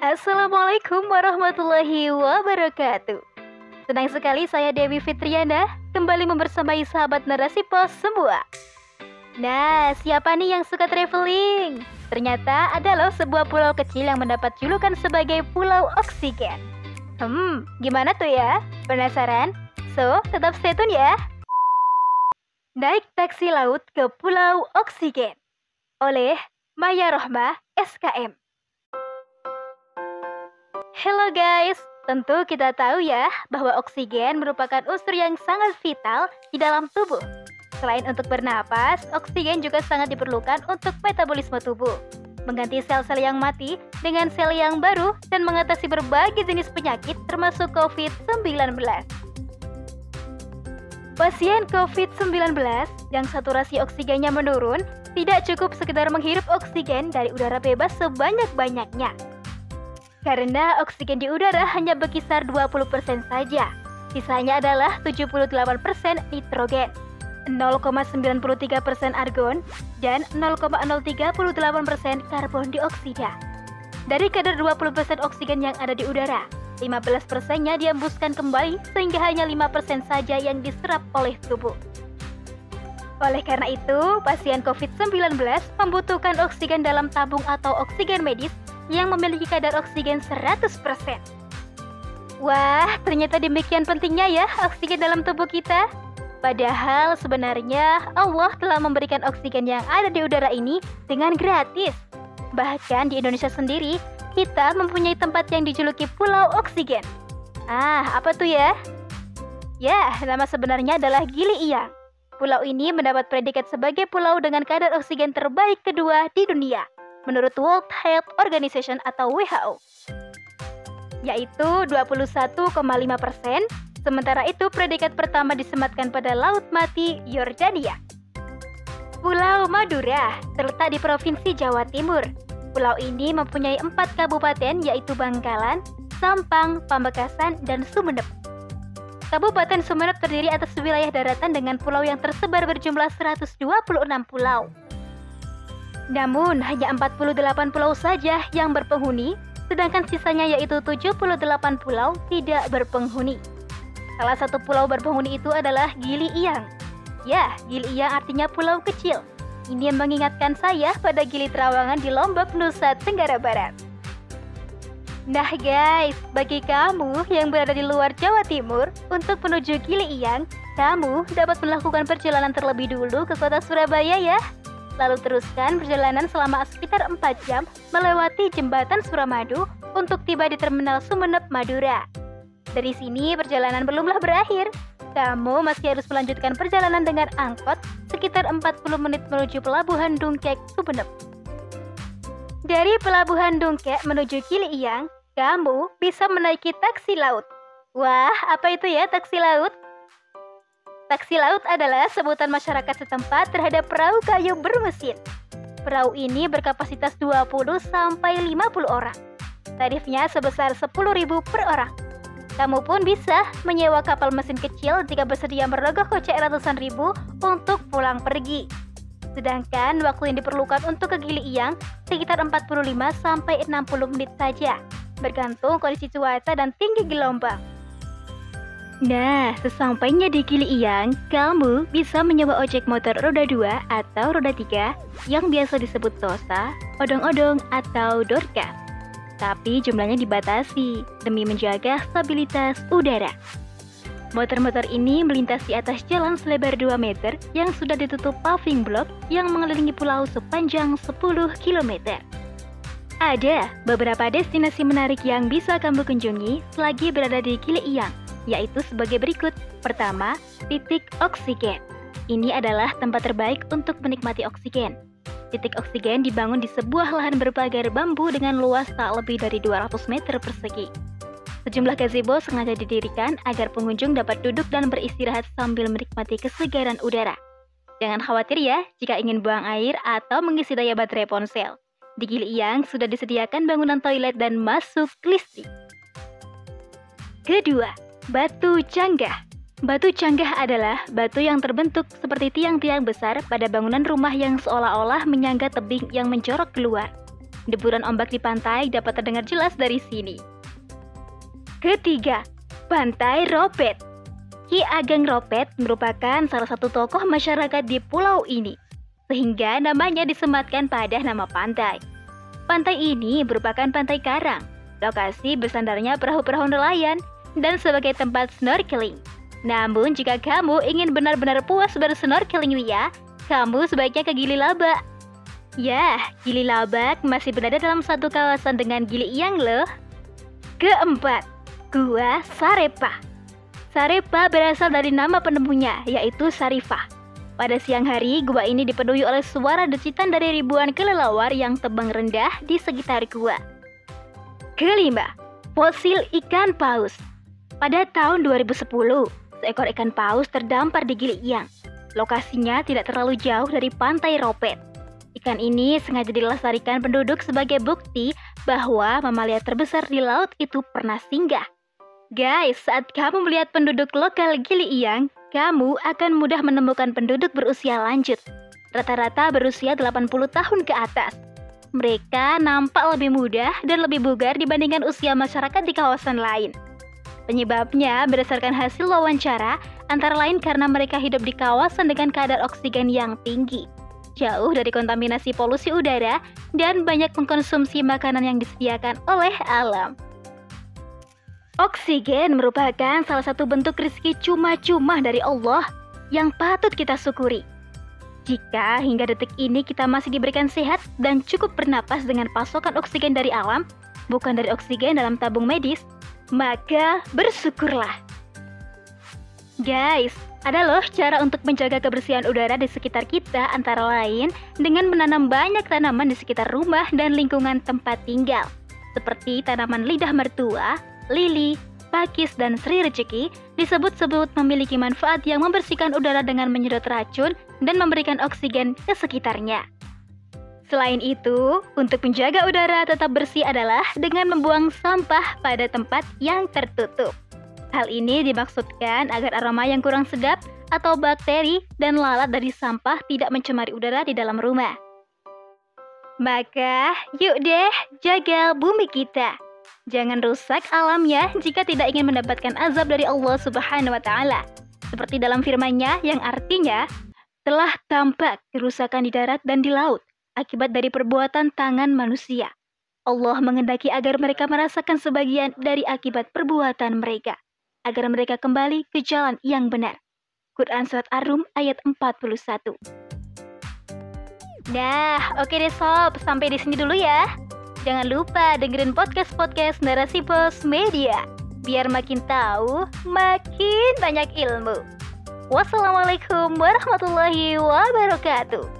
Assalamualaikum warahmatullahi wabarakatuh. Senang sekali saya Dewi Fitriana kembali membersamai sahabat narasi pos semua. Nah, siapa nih yang suka traveling? Ternyata ada loh sebuah pulau kecil yang mendapat julukan sebagai Pulau Oksigen. Hmm, gimana tuh ya? Penasaran? So, tetap stay tune ya. Naik taksi laut ke Pulau Oksigen oleh Maya Rohmah SKM. Hello guys, tentu kita tahu ya bahwa oksigen merupakan unsur yang sangat vital di dalam tubuh. Selain untuk bernapas, oksigen juga sangat diperlukan untuk metabolisme tubuh, mengganti sel-sel yang mati dengan sel yang baru dan mengatasi berbagai jenis penyakit termasuk COVID-19. Pasien COVID-19 yang saturasi oksigennya menurun tidak cukup sekedar menghirup oksigen dari udara bebas sebanyak-banyaknya karena oksigen di udara hanya berkisar 20% saja. Sisanya adalah 78% nitrogen, 0,93% argon, dan 0,038% karbon dioksida. Dari kadar 20% oksigen yang ada di udara, 15%-nya diembuskan kembali sehingga hanya 5% saja yang diserap oleh tubuh. Oleh karena itu, pasien COVID-19 membutuhkan oksigen dalam tabung atau oksigen medis yang memiliki kadar oksigen 100%. Wah, ternyata demikian pentingnya ya oksigen dalam tubuh kita. Padahal sebenarnya Allah telah memberikan oksigen yang ada di udara ini dengan gratis. Bahkan di Indonesia sendiri, kita mempunyai tempat yang dijuluki Pulau Oksigen. Ah, apa tuh ya? Ya, nama sebenarnya adalah Gili Iyang. Pulau ini mendapat predikat sebagai pulau dengan kadar oksigen terbaik kedua di dunia menurut World Health Organization atau WHO, yaitu 21,5 persen. Sementara itu, predikat pertama disematkan pada Laut Mati, Yordania. Pulau Madura terletak di Provinsi Jawa Timur. Pulau ini mempunyai empat kabupaten yaitu Bangkalan, Sampang, Pamekasan, dan Sumeneb. Kabupaten Sumeneb terdiri atas wilayah daratan dengan pulau yang tersebar berjumlah 126 pulau. Namun, hanya 48 pulau saja yang berpenghuni, sedangkan sisanya yaitu 78 pulau tidak berpenghuni. Salah satu pulau berpenghuni itu adalah Gili Iyang. Ya, Gili Iyang artinya pulau kecil. Ini yang mengingatkan saya pada Gili Trawangan di Lombok, Nusa Tenggara Barat. Nah guys, bagi kamu yang berada di luar Jawa Timur, untuk menuju Gili Iyang, kamu dapat melakukan perjalanan terlebih dulu ke kota Surabaya ya lalu teruskan perjalanan selama sekitar 4 jam melewati jembatan Suramadu untuk tiba di Terminal Sumeneb, Madura. Dari sini perjalanan belumlah berakhir. Kamu masih harus melanjutkan perjalanan dengan angkot sekitar 40 menit menuju Pelabuhan Dungkek, Sumeneb. Dari Pelabuhan Dungkek menuju Kili Iyang, kamu bisa menaiki taksi laut. Wah, apa itu ya taksi laut? Taksi laut adalah sebutan masyarakat setempat terhadap perahu kayu bermesin. Perahu ini berkapasitas 20 sampai 50 orang. Tarifnya sebesar 10.000 per orang. Kamu pun bisa menyewa kapal mesin kecil jika bersedia merogoh kocek ratusan ribu untuk pulang pergi. Sedangkan waktu yang diperlukan untuk ke Gili Iyang sekitar 45 sampai 60 menit saja, bergantung kondisi cuaca dan tinggi gelombang. Nah, sesampainya di Gili Iyang, kamu bisa menyewa ojek motor roda 2 atau roda 3 yang biasa disebut Tosa, odong-odong, atau Dorka. Tapi jumlahnya dibatasi demi menjaga stabilitas udara. Motor-motor ini melintas di atas jalan selebar 2 meter yang sudah ditutup paving block yang mengelilingi pulau sepanjang 10 km. Ada beberapa destinasi menarik yang bisa kamu kunjungi selagi berada di Gili Iyang yaitu sebagai berikut. Pertama, titik oksigen. Ini adalah tempat terbaik untuk menikmati oksigen. Titik oksigen dibangun di sebuah lahan berpagar bambu dengan luas tak lebih dari 200 meter persegi. Sejumlah gazebo sengaja didirikan agar pengunjung dapat duduk dan beristirahat sambil menikmati kesegaran udara. Jangan khawatir ya jika ingin buang air atau mengisi daya baterai ponsel. Di Gili Iyang sudah disediakan bangunan toilet dan masuk listrik. Kedua, Batu canggah Batu canggah adalah batu yang terbentuk seperti tiang-tiang besar pada bangunan rumah yang seolah-olah menyangga tebing yang mencorok keluar. Deburan ombak di pantai dapat terdengar jelas dari sini. Ketiga, Pantai Ropet. Ki Ageng Ropet merupakan salah satu tokoh masyarakat di pulau ini, sehingga namanya disematkan pada nama pantai. Pantai ini merupakan pantai karang, lokasi bersandarnya perahu-perahu nelayan, dan sebagai tempat snorkeling. Namun jika kamu ingin benar-benar puas bersnorkeling Lia, kamu sebaiknya ke Gili Labak. Ya, Gili Labak masih berada dalam satu kawasan dengan Gili Iyang loh. Keempat, Gua Sarepa. Sarepa berasal dari nama penemunya, yaitu Sarifah. Pada siang hari, gua ini dipenuhi oleh suara decitan dari ribuan kelelawar yang tebang rendah di sekitar gua. Kelima, fosil ikan paus. Pada tahun 2010, seekor ikan paus terdampar di Gili Iyang. Lokasinya tidak terlalu jauh dari pantai Ropet. Ikan ini sengaja dilestarikan penduduk sebagai bukti bahwa mamalia terbesar di laut itu pernah singgah. Guys, saat kamu melihat penduduk lokal Gili Iyang, kamu akan mudah menemukan penduduk berusia lanjut. Rata-rata berusia 80 tahun ke atas. Mereka nampak lebih muda dan lebih bugar dibandingkan usia masyarakat di kawasan lain. Penyebabnya berdasarkan hasil wawancara, antara lain karena mereka hidup di kawasan dengan kadar oksigen yang tinggi jauh dari kontaminasi polusi udara, dan banyak mengkonsumsi makanan yang disediakan oleh alam. Oksigen merupakan salah satu bentuk rezeki cuma-cuma dari Allah yang patut kita syukuri. Jika hingga detik ini kita masih diberikan sehat dan cukup bernapas dengan pasokan oksigen dari alam, bukan dari oksigen dalam tabung medis, maka bersyukurlah. Guys, ada loh cara untuk menjaga kebersihan udara di sekitar kita antara lain dengan menanam banyak tanaman di sekitar rumah dan lingkungan tempat tinggal. Seperti tanaman lidah mertua, lili, pakis, dan sri rezeki disebut-sebut memiliki manfaat yang membersihkan udara dengan menyedot racun dan memberikan oksigen ke sekitarnya. Selain itu, untuk menjaga udara tetap bersih adalah dengan membuang sampah pada tempat yang tertutup. Hal ini dimaksudkan agar aroma yang kurang sedap atau bakteri dan lalat dari sampah tidak mencemari udara di dalam rumah. Maka, yuk deh jaga bumi kita. Jangan rusak alamnya jika tidak ingin mendapatkan azab dari Allah Subhanahu wa taala. Seperti dalam firman-Nya yang artinya telah tampak kerusakan di darat dan di laut akibat dari perbuatan tangan manusia. Allah mengendaki agar mereka merasakan sebagian dari akibat perbuatan mereka agar mereka kembali ke jalan yang benar. Quran Surat Ar-Rum ayat 41. Nah, oke deh sob, sampai di sini dulu ya. Jangan lupa dengerin podcast-podcast Narasi Pos Media, biar makin tahu, makin banyak ilmu. Wassalamualaikum warahmatullahi wabarakatuh.